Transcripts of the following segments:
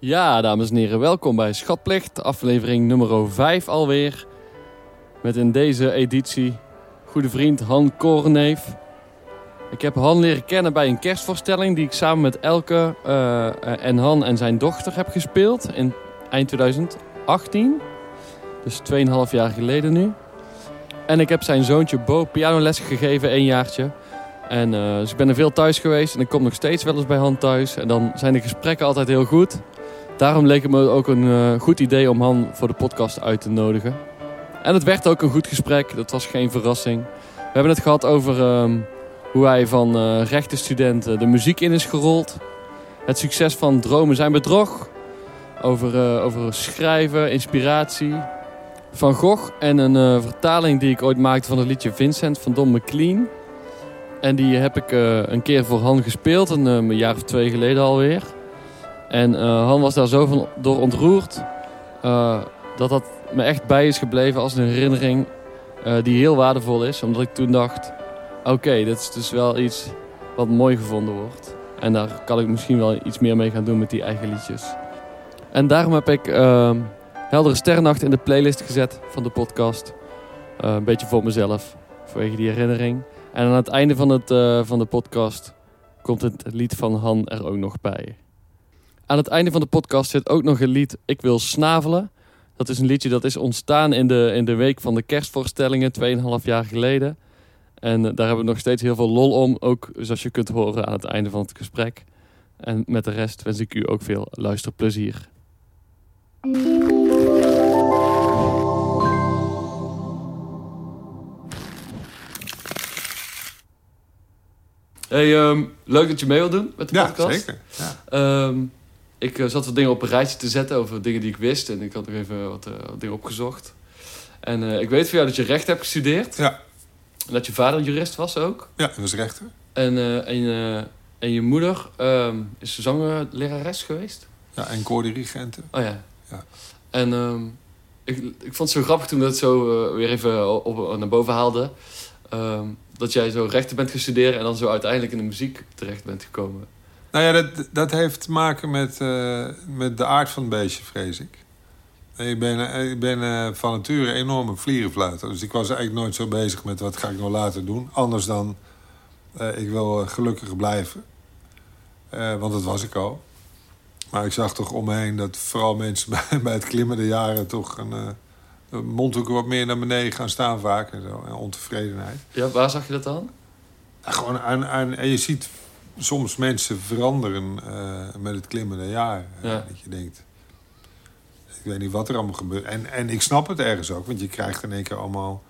Ja, dames en heren, welkom bij Schatplicht, aflevering nummer 5 alweer. Met in deze editie goede vriend Han Korenneef. Ik heb Han leren kennen bij een kerstvoorstelling die ik samen met Elke uh, en Han en zijn dochter heb gespeeld in eind 2018. Dus 2,5 jaar geleden nu. En ik heb zijn zoontje Bo pianoles gegeven, een jaartje. En dus ik ben er veel thuis geweest en ik kom nog steeds wel eens bij Han thuis. En dan zijn de gesprekken altijd heel goed. Daarom leek het me ook een uh, goed idee om Han voor de podcast uit te nodigen. En het werd ook een goed gesprek, dat was geen verrassing. We hebben het gehad over uh, hoe hij van uh, rechtenstudenten de muziek in is gerold. Het succes van Dromen zijn bedrog. Over, over schrijven, inspiratie. Van Gogh en een vertaling die ik ooit maakte van het liedje Vincent van Don McLean. En die heb ik een keer voor Han gespeeld, een, een jaar of twee geleden alweer. En uh, Han was daar zo van door ontroerd uh, dat dat me echt bij is gebleven als een herinnering uh, die heel waardevol is. Omdat ik toen dacht, oké, dit is dus wel iets wat mooi gevonden wordt. En daar kan ik misschien wel iets meer mee gaan doen met die eigen liedjes. En daarom heb ik Heldere Sterrennacht in de playlist gezet van de podcast. een beetje voor mezelf, vanwege die herinnering. En aan het einde van, het, van de podcast komt het lied van Han er ook nog bij. Aan het einde van de podcast zit ook nog een lied Ik wil snavelen. Dat is een liedje dat is ontstaan in de, in de week van de kerstvoorstellingen, 2,5 jaar geleden. En daar hebben we nog steeds heel veel lol om, ook zoals je kunt horen aan het einde van het gesprek. En met de rest wens ik u ook veel luisterplezier. Hey, um, leuk dat je mee wilt doen met de ja, podcast. Zeker. Ja, um, ik uh, zat wat dingen op een rijtje te zetten over dingen die ik wist. En ik had nog even wat, uh, wat dingen opgezocht. En uh, ik weet van jou dat je recht hebt gestudeerd. Ja. En dat je vader jurist was ook. Ja, dat was rechter. En, en, en je moeder um, is zanglerares geweest. Ja, en koordirigenten. Oh ja. ja. En um, ik, ik vond het zo grappig toen dat het zo weer even op, naar boven haalde. Um, dat jij zo rechten bent gestudeerd en dan zo uiteindelijk in de muziek terecht bent gekomen. Nou ja, dat, dat heeft te maken met, uh, met de aard van het beestje, vrees ik. Ik ben, ik ben uh, van nature een enorme vlierenfluiter. Dus ik was eigenlijk nooit zo bezig met wat ga ik nou later doen. Anders dan, uh, ik wil gelukkig blijven. want dat was ik al. Maar ik zag toch om me heen dat vooral mensen bij, bij het klimmen de jaren... toch een, een mondhoeken wat meer naar beneden gaan staan vaak. En, zo, en ontevredenheid. Ja, waar zag je dat dan? Gewoon aan, aan, en je ziet soms mensen veranderen uh, met het klimmen der jaren. Ja. Dat je denkt, ik weet niet wat er allemaal gebeurt. En, en ik snap het ergens ook, want je krijgt in één keer allemaal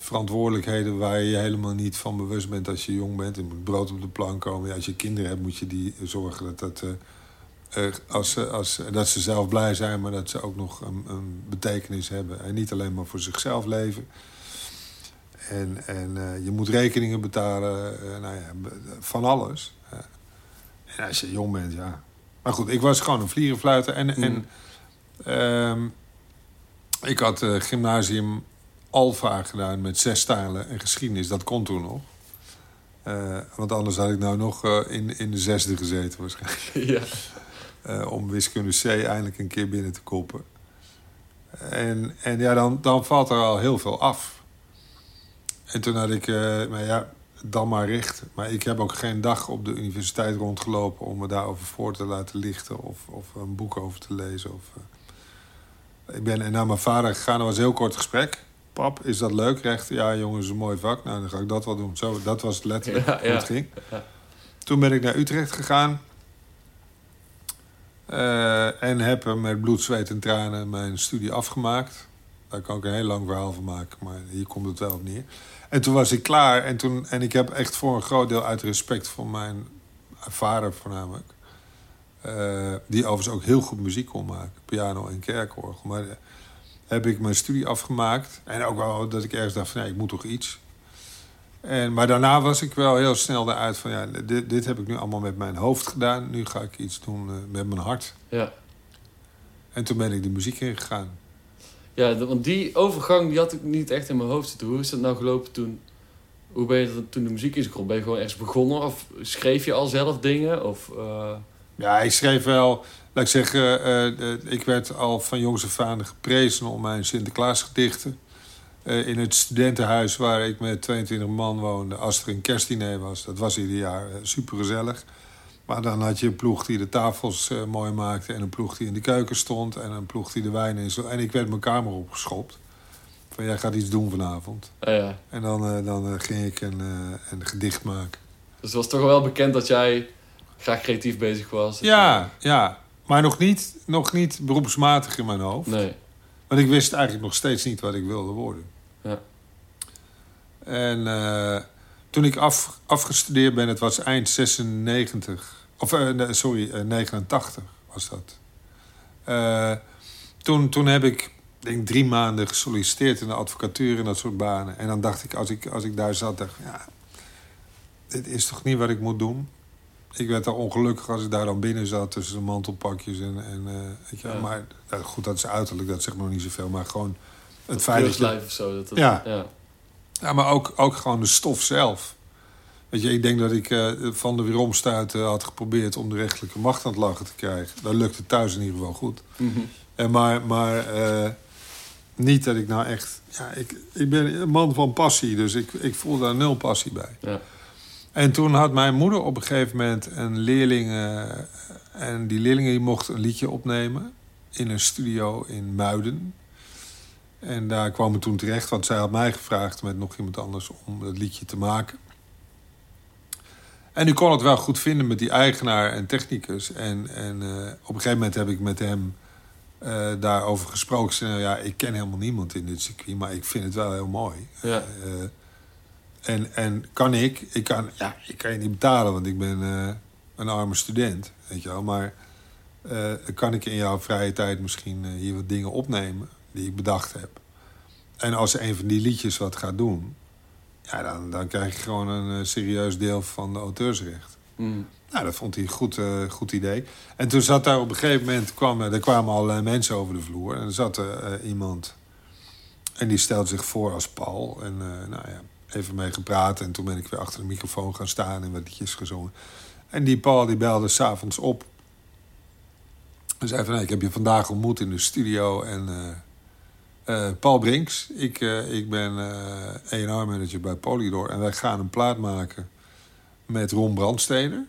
verantwoordelijkheden waar je helemaal niet van bewust bent als je jong bent. Er moet brood op de plank komen. Ja, als je kinderen hebt, moet je die zorgen dat, dat, uh, uh, als, als, dat ze zelf blij zijn, maar dat ze ook nog een, een betekenis hebben. En niet alleen maar voor zichzelf leven. En, en uh, je moet rekeningen betalen, nou ja, van alles. En als je jong bent, ja. Maar goed, ik was gewoon een vlierenfluiter. En, mm. en ik had gymnasium Alfa gedaan met zes stijlen en geschiedenis. Dat kon toen nog. want anders had ik nou nog in, in de zesde gezeten waarschijnlijk. Ja. om wiskunde C eindelijk een keer binnen te koppen. En, en ja, dan, dan valt er al heel veel af. En toen had ik, nou ja, dan maar recht. Maar ik heb ook geen dag op de universiteit rondgelopen om me daarover voor te laten lichten of, of een boek over te lezen. Of, uh... Ik ben naar mijn vader gegaan, dat was een heel kort gesprek. Pap, is dat leuk, recht? Ja, jongens, een mooi vak. Nou, dan ga ik dat wel doen. Zo, dat was letterlijk ja, hoe het ja. ging. Ja. Toen ben ik naar Utrecht gegaan. Uh, en heb er met bloed, zweet en tranen mijn studie afgemaakt. Daar kan ik een heel lang verhaal van maken, maar hier komt het wel op neer. En toen was ik klaar. En, toen, en ik heb echt voor een groot deel uit respect voor mijn vader voornamelijk... Uh, die overigens ook heel goed muziek kon maken. Piano en kerkorgel. Maar uh, heb ik mijn studie afgemaakt. En ook wel dat ik ergens dacht van... Nee, ik moet toch iets. En, maar daarna was ik wel heel snel eruit van... Ja, dit, dit heb ik nu allemaal met mijn hoofd gedaan. Nu ga ik iets doen uh, met mijn hart. Ja. En toen ben ik de muziek ingegaan. Ja, want die overgang die had ik niet echt in mijn hoofd zitten. Hoe is dat nou gelopen toen? Hoe ben je toen de muziek is gekomen? Ben je gewoon ergens begonnen? Of schreef je al zelf dingen? Of, uh... Ja, ik schreef wel... laat ik zeggen, eh, eh, ik werd al van jongs af aan geprezen om mijn Sinterklaasgedichten. Eh, in het studentenhuis waar ik met 22 man woonde, als er een kerstdiner was. Dat was ieder jaar uh, supergezellig. Maar dan had je een ploeg die de tafels eh, mooi maakte... en een ploeg die in de keuken stond... en een ploeg die de wijn in zo. En ik werd mijn kamer opgeschopt. Van, jij gaat iets doen vanavond. Ja, ja. En dan, eh, dan eh, ging ik een, een gedicht maken. Dus het was toch wel bekend dat jij graag creatief bezig was. Ja, ja. Maar nog niet, nog niet beroepsmatig in mijn hoofd. Nee. Want ik wist eigenlijk nog steeds niet wat ik wilde worden. Ja. En toen ik af, afgestudeerd ben, het was eind 96. Of eh, sorry, eh, 89 was dat. Eh, toen, toen heb ik, denk drie maanden gesolliciteerd in de advocatuur en dat soort banen. En dan dacht ik, als ik, als ik daar zat, dacht ik, ja, dit is toch niet wat ik moet doen? Ik werd al ongelukkig als ik daar dan binnen zat tussen de mantelpakjes en... en eh, weet je. Ja. Maar nou, goed, dat is uiterlijk, dat zegt nog niet zoveel. Maar gewoon het feit dat je... Of zo. Dat, dat, Ja. ja. Ja, maar ook, ook gewoon de stof zelf. Weet je, ik denk dat ik eh, van de weeromstuit eh, had geprobeerd om de rechterlijke macht aan het lachen te krijgen. Dat lukte thuis in ieder geval goed. Mhm. En maar maar eh, niet dat ik nou echt... Ja, ik, ik ben een man van passie, dus ik, ik voel daar nul passie bij. Ja. En toen had mijn moeder op een gegeven moment een leerling... en die leerling die mocht een liedje opnemen in een studio in Muiden. En daar kwam het toen terecht, want zij had mij gevraagd met nog iemand anders om het liedje te maken. En die kon het wel goed vinden met die eigenaar en technicus. En, en eh, op een gegeven moment heb ik met hem eh, daarover gesproken. Ik zei, nou ja, ik ken helemaal niemand in dit circuit, maar ik vind het wel heel mooi. Ja. Eh, en, en kan ik, ik kan, ja, ik kan je niet betalen, want ik ben een arme student, weet je wel. Maar kan ik in jouw vrije tijd misschien hier wat dingen opnemen die ik bedacht heb. En als een van die liedjes wat gaat doen, ja, dan, dan krijg je gewoon een eh, serieus deel van de auteursrecht. Mhm. Nou, dat vond hij een goed, eh, goed idee. En toen zat daar op een gegeven moment, kwam, er kwamen allerlei mensen over de vloer. En er zat er eh, iemand en die stelde zich voor als Paul. En eh, nou ja, even mee gepraat. En toen ben ik weer achter de microfoon gaan staan en wat liedjes gezongen. En die Paul die belde s'avonds op. En zei van, ik heb je vandaag ontmoet in de studio. En eh, Paul Brinks, ik, eh, ik ben eh A&R-manager bij Polydor. En wij gaan een plaat maken met Ron Brandsteder.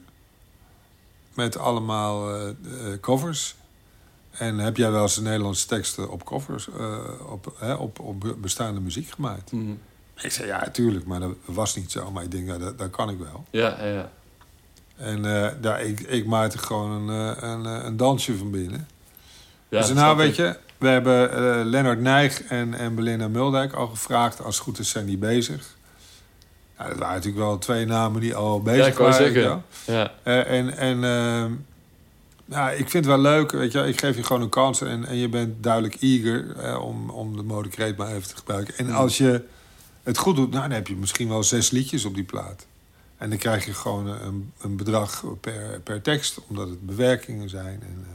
Met allemaal covers. En heb jij wel eens de Nederlandse teksten op covers, op, hè, op, op bestaande muziek gemaakt? Mhm. Ik zei, ja, tuurlijk, maar dat was niet zo. Maar ik denk, ja, dat, dat kan ik wel. Ja, ja, ja. En daar, ik, ik maakte gewoon een, een, een dansje van binnen. ja dus nou, weet ik. je, we hebben eh Lennart Nijg en, en Belinda Muldijk al gevraagd. Als het goed is, zijn die bezig. Nou, dat waren natuurlijk wel twee namen die al bezig Ja, ik waren. Ja. Eh, en en ehm, ja, ik vind het wel leuk, weet je, ik geef je gewoon een kans en, en je bent duidelijk eager eh, om, om de modekreet maar even te gebruiken. En Mm. als je het goed doet, nou, dan heb je misschien wel zes liedjes op die plaat. En dan krijg je gewoon een, een bedrag per, per tekst, omdat het bewerkingen zijn. En,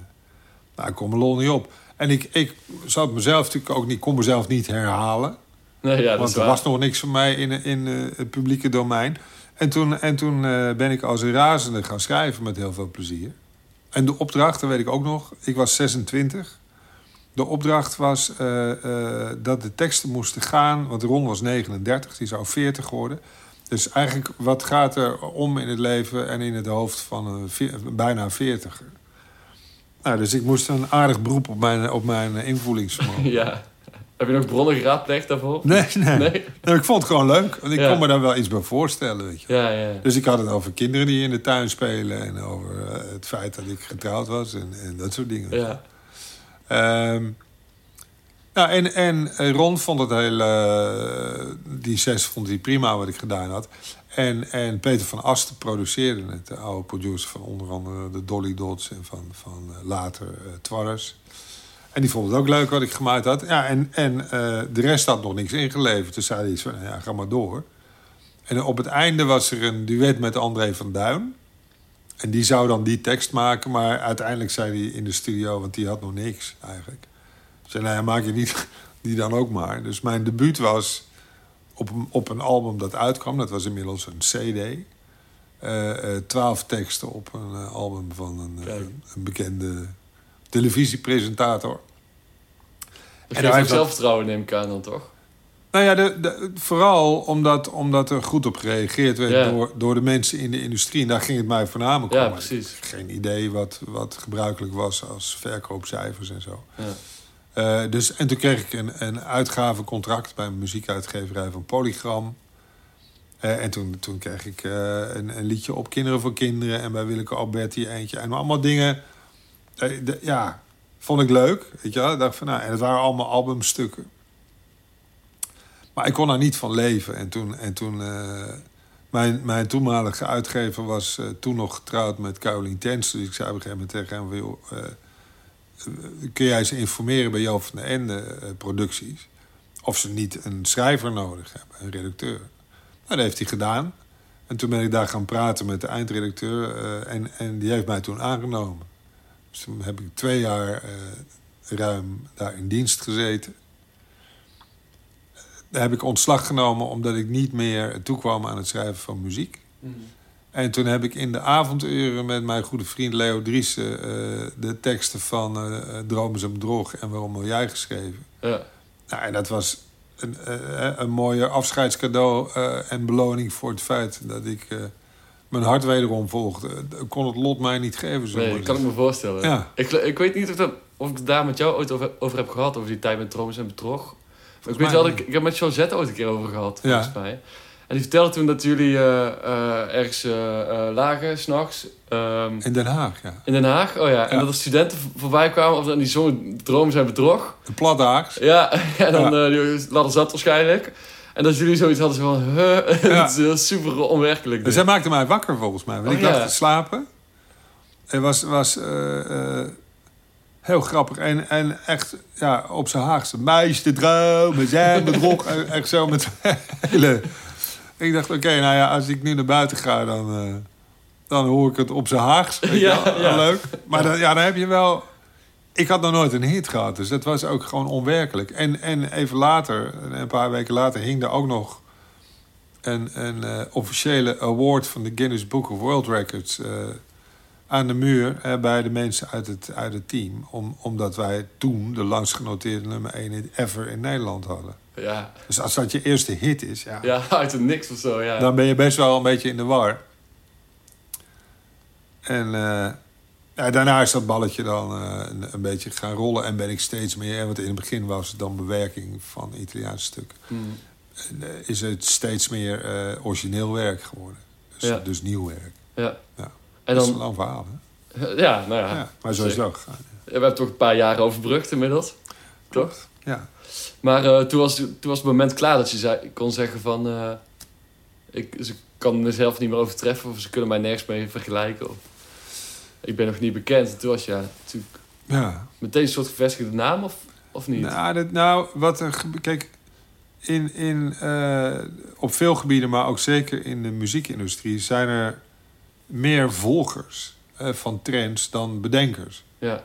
nou, ik kom er lol niet op. En ik, ik zou het mezelf natuurlijk ook niet, kon mezelf niet herhalen. Nee, ja, dat Want er waar. was nog niks van mij in, in eh, het publieke domein. En toen, en toen eh, ben ik als een razende gaan schrijven met heel veel plezier. En de opdracht, dat weet ik ook nog. Ik was 26. De opdracht was eh, dat de teksten moesten gaan... want Ron was 39, die zou 40 worden. Dus eigenlijk, wat gaat er om in het leven en in het hoofd van een bijna 40 Nou, dus ik moest een aardig beroep op mijn, op mijn invoelingsvermogen. Ja. Heb je nog bronnen geraadpleegd daarvoor? Nee, nee. Nee? Ik vond het gewoon leuk. Want ik Ja. kon me daar wel iets bij voorstellen. Weet je. Ja, ja. Dus ik had het over kinderen die in de tuin spelen. En over eh, het feit dat ik getrouwd was. En, en dat soort dingen. Ja. Ehm, nou, en, en Ron vond het heel... eh, die zes vond hij prima wat ik gedaan had. En, en Peter van Asten produceerde het. De oude producer van onder andere de Dolly Dots. En van, van eh, later Twarres. En die vond het ook leuk wat ik gemaakt had. Ja, en en eh, de rest had nog niks ingeleverd. Dus zei hij van, nou ja, ga maar door. En op het einde was er een duet met André van Duin. En die zou dan die tekst maken. Maar uiteindelijk zei hij in de studio, want die had nog niks eigenlijk. Zei, nou ja, maak je die, die dan ook maar. Dus mijn debuut was op, een- op een album dat uitkwam. Dat was inmiddels een cd. Eh, eh, Twaalf teksten op een eh, album van een, een bekende televisiepresentator. Dat En geeft zelfvertrouwen, neem ik aan dan toch? Nou ja, de, de- vooral omdat, omdat er goed op gereageerd werd Ja. door, door de mensen in de industrie. En daar ging het mij voornamelijk Ja, om. precies. Geen idee wat, wat gebruikelijk was als verkoopcijfers en zo. Ja. Eh, dus, en toen kreeg ik een, een uitgavencontract bij een muziekuitgeverij van Polygram. Eh, en toen, toen kreeg ik eh, een, een liedje op Kinderen voor Kinderen. En bij Willeke Alberti eentje. En allemaal dingen, de- ja, vond ik leuk. Weet je dacht van, nou, en het waren allemaal albumstukken. Maar ik kon daar niet van leven. En toen, en toen mijn, mijn toenmalige uitgever was toen nog getrouwd met Caroline Tens. Dus ik zei op een gegeven moment tegen hem... Wil, kun jij ze informeren bij Joop van den Ende eh, producties... of ze niet een schrijver nodig hebben, een redacteur. Nou, dat heeft hij gedaan. En toen ben ik daar gaan praten met de eindredacteur... eh, en, en die heeft mij toen aangenomen. Dus toen heb ik twee jaar eh, ruim daar in dienst gezeten. Daar heb ik ontslag genomen omdat ik niet meer toekwam aan het schrijven van muziek. En toen heb ik in de avonduren met mijn goede vriend Leo Driessen... eh, de teksten van eh Dromen en Bedrog en Waarom wil jij geschreven. Ja. Nou, en dat was een, eh, een mooie afscheidscadeau eh, en beloning voor het feit dat ik eh, mijn hart wederom volgde. Kon het lot mij niet geven. Zo Nee, dat kan ik me voorstellen. Ja. Ik, ik weet niet of, dat, of ik het daar met jou ooit over, over heb gehad, over die tijd met Dromes en Bedrog. Ik weet wel, dat ik, ik heb met Josette ooit een keer over gehad, Ja. volgens mij. En die vertelde toen dat jullie eh, eh, ergens eh, lagen, s'nachts, ehm In Den Haag, ja. in Den Haag. Oh ja, en dat er studenten voorbij kwamen, of dan die zongen Dromes en Bedrog. De Plathaags. Ja, en dan Ja. die ladder zat waarschijnlijk. En dat jullie zoiets hadden van, huh, Ja. het is super onwerkelijk. En dit. zij maakte mij wakker volgens mij. Want Oh, ik lag ja. te slapen. Het was, was heel grappig. En, en echt ja, op zijn Haagse. Meisje dromen, zijn bedrog. En echt zo met hele... Ik dacht, oké, nou ja, als ik nu naar buiten ga, dan, eh, dan hoor ik het op zijn Haags. Ja, wel? ja. Leuk. Maar Dan, ja, dan heb je wel... Ik had nog nooit een hit gehad, dus dat was ook gewoon onwerkelijk. En, en even later, een paar weken later, hing er ook nog een, een eh, officiële award van de Guinness Book of World Records eh, aan de muur eh, bij de mensen uit het, uit het team. Om, omdat wij toen de langst genoteerde nummer 1 hit ever in Nederland hadden. Ja, Dus als dat je eerste hit is, ja, ja, uit het niks of zo, ja. dan ben je best wel een beetje in de war. En eh, ja, daarna is dat balletje dan eh, een, een beetje gaan rollen. En ben ik steeds meer, want in het begin was het dan bewerking van Italiaanse stukken. Hmm. En, eh, is het steeds meer origineel werk geworden. Dus, Ja. dus nieuw werk. Ja. Ja. En Dat is een dan, lang verhaal, hè? ja, nou ja. Ja, maar zo is het ook gegaan. We hebben toch een paar jaren overbrugd inmiddels. Toch? Ja. Maar eh, toen, was, toen was het moment klaar dat je zei, kon zeggen van... eh, ik, ze kan mezelf niet meer overtreffen of ze kunnen mij nergens mee vergelijken. Of, ik ben nog niet bekend. En toen was je ja, natuurlijk ja. meteen een soort gevestigde naam of, of niet? Nou, dat, nou, wat er... Kijk, in, in, eh, op veel gebieden, maar ook zeker in de muziekindustrie... zijn er meer volgers eh, van trends dan bedenkers. Ja,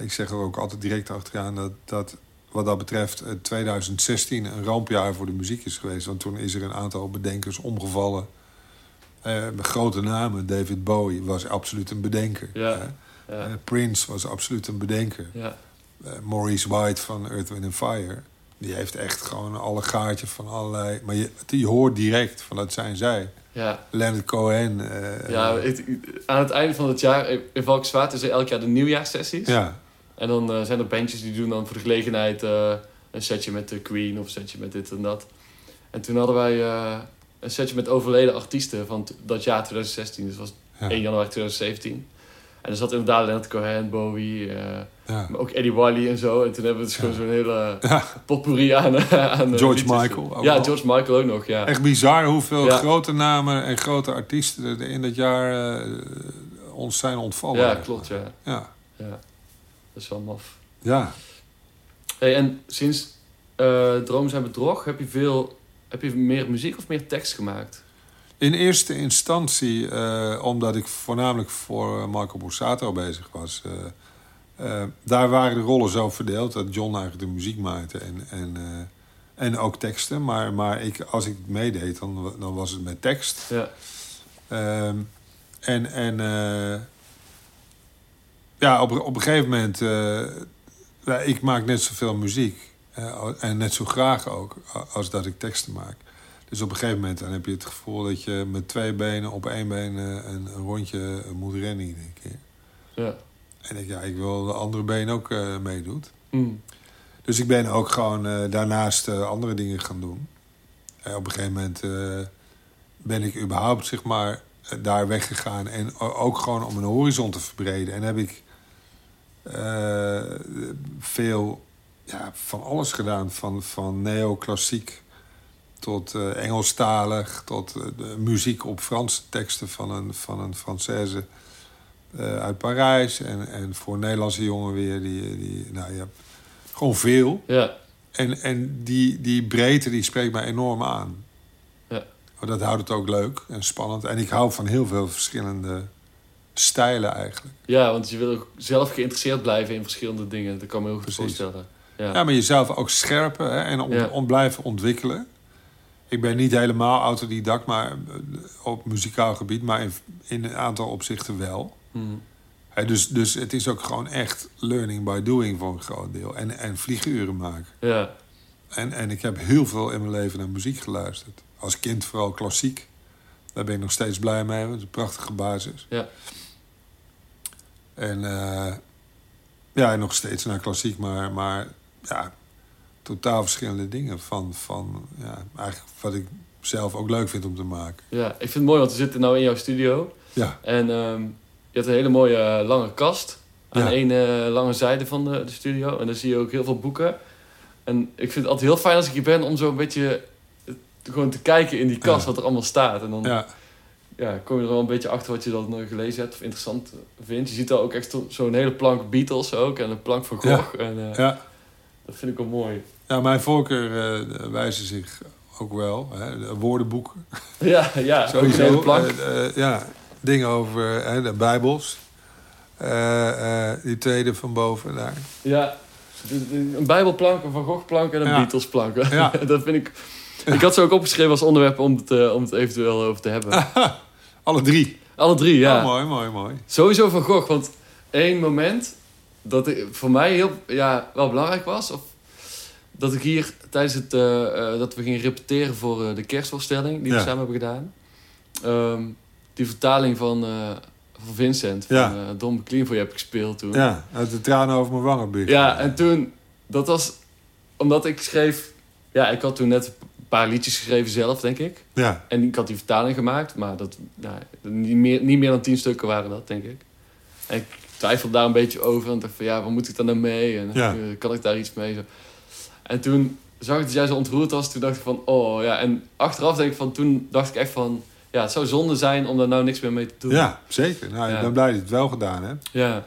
ik zeg er ook altijd direct achteraan dat, dat wat dat betreft eh, 2016 een rampjaar voor de muziek is geweest. Want toen is er een aantal bedenkers omgevallen. Eh, met grote namen. David Bowie was absoluut een bedenker. Ja. Eh, Prince was absoluut een bedenker. ja. Eh, Maurice White van Earth, Wind Fire... die heeft echt gewoon alle gaatjes van allerlei... maar je, je hoort direct van dat zijn zij. Ja. Leonard Cohen. eh, Ja, het- aan het einde van het jaar in Valkenswaard is er elk jaar de nieuwjaarssessies. ja. En dan eh, zijn er bandjes die doen dan voor de gelegenheid eh, een setje met de Queen of een setje met dit en dat. En toen hadden wij een setje met overleden artiesten van dat jaar 2016. Dus dat was Ja. 1 januari 2017. En er zat inderdaad Leonard Cohen, Bowie, eh, Ja. maar ook Eddie Wiley en zo. En toen hebben we dus gewoon Ja. zo'n hele Ja. potpourri aan, aan eh, George liedjes. Michael ook Ja. George Michael ook nog, ja. Echt bizar hoeveel grote namen en grote artiesten er in dat jaar eh, ons zijn ontvallen. Ja, klopt, ja. Ja. ja. Dat is wel maf. ja. Hey, en sinds eh Droom zijn bedrog, heb je veel... Heb je meer muziek of meer tekst gemaakt? In eerste instantie, eh, omdat ik voornamelijk voor Marco Borsato bezig was... eh, eh, daar waren de rollen zo verdeeld dat John eigenlijk de muziek maakte en, en, en ook teksten. Maar, maar ik, als ik meedeed, dan, dan was het met tekst. Ja. Ehm, en en ja, op, op een gegeven moment... ik maak net zoveel muziek. en net zo graag ook, als dat ik teksten maak. Dus op een gegeven moment dan heb je het gevoel dat je met twee benen op één been eh, een, een rondje moet rennen iedere keer. Ja. En ik, ja, ik wil de andere been ook eh, meedoet. Mm. Dus ik ben ook gewoon eh, daarnaast eh, andere dingen gaan doen. En op een gegeven moment eh, ben ik überhaupt zeg maar, eh, daar weggegaan. En ook gewoon om mijn horizon te verbreden. En heb ik eh, veel ja, van alles gedaan. Van, van neoclassiek tot eh, Engelstalig. Tot eh, de muziek op Franse teksten van een, van een Française eh, uit Parijs. En, en voor Nederlandse jongen weer. Die, die, nou, ja, gewoon veel. Ja. En, en die, die breedte die spreekt mij enorm aan. Ja. Maar dat houdt het ook leuk en spannend. En ik hou van heel veel verschillende stijlen eigenlijk. ja, want je wil ook zelf geïnteresseerd blijven in verschillende dingen. Dat kan me heel goed Precies. voorstellen. Ja. Ja, maar jezelf ook scherpen hè, en on, Ja. on- blijven ontwikkelen. Ik ben niet helemaal autodidact maar, eh, op muzikaal gebied, maar in, in een aantal opzichten wel. Mm. Hè, dus, dus het is ook gewoon echt learning by doing voor een groot deel. En, en vlieguren maken. ja. En, en ik heb heel veel in mijn leven naar muziek geluisterd. Als kind vooral klassiek. Daar ben ik nog steeds blij mee. Het is een prachtige basis. Ja. En eh, ja, nog steeds naar klassiek. Maar, maar ja, totaal verschillende dingen. Van, van ja, eigenlijk wat ik zelf ook leuk vind om te maken. ja, ik vind het mooi, want we zitten nu in jouw studio. Ja, En ehm, je hebt een hele mooie eh, lange kast. Aan Ja. één eh, lange zijde van de, de studio. En dan zie je ook heel veel boeken. En ik vind het altijd heel fijn als ik hier ben om zo een beetje eh, gewoon te kijken in die kast Ja. wat er allemaal staat. En dan ja. ja, kom je er wel een beetje achter wat je dan eh, gelezen hebt of interessant vindt. Je ziet daar ook echt zo- zo'n hele plank Beatles ook en een plank van. Gogh. En, ja. Dat vind ik wel mooi. Ja mijn voorkeur eh, wijzen zich ook wel. Hè, de woordenboeken. Ja, ja Sowieso. plank. eh, eh, ja, dingen over eh, de Bijbels. Die tweede van boven daar. Ja, de- een bijbelplank, een Van Gogh plank en een Ja. Beatles plank. Ja. dat vind ik... Ik had ze ook opgeschreven als onderwerp om het, om het eventueel over te hebben. Alle drie. Alle drie, ja. Oh, mooi, mooi, mooi. Sowieso Van Gogh, want één moment dat voor mij heel, ja, wel belangrijk was... Of, dat ik hier tijdens het... eh, eh, dat we gingen repeteren voor eh, de kerstvoorstelling die we Ja. samen hebben gedaan. Ehm, die vertaling van, van Vincent, van Ja. eh, Don McLean voor je heb ik gespeeld toen. Ja, uit de tranen over mijn wangen. Ja, en toen, dat was omdat ik schreef, ja, ik had toen net een paar liedjes geschreven zelf, denk ik. Ja, En ik had die vertaling gemaakt, maar dat, nou, niet, meer, niet meer dan tien stukken waren dat, denk ik. En ik twijfelde daar een beetje over en dacht van, ja, waar moet ik dan nou mee? En Ja. kan ik daar iets mee? Zo. En toen zag ik dat jij zo ontroerd was, toen dacht ik van, oh ja. En achteraf denk ik van, toen dacht ik echt van, ja, het zou zonde zijn om daar nou niks meer mee te doen. ja zeker. Nou, Ja. ik ben blij dat je het wel gedaan hebt. Ja,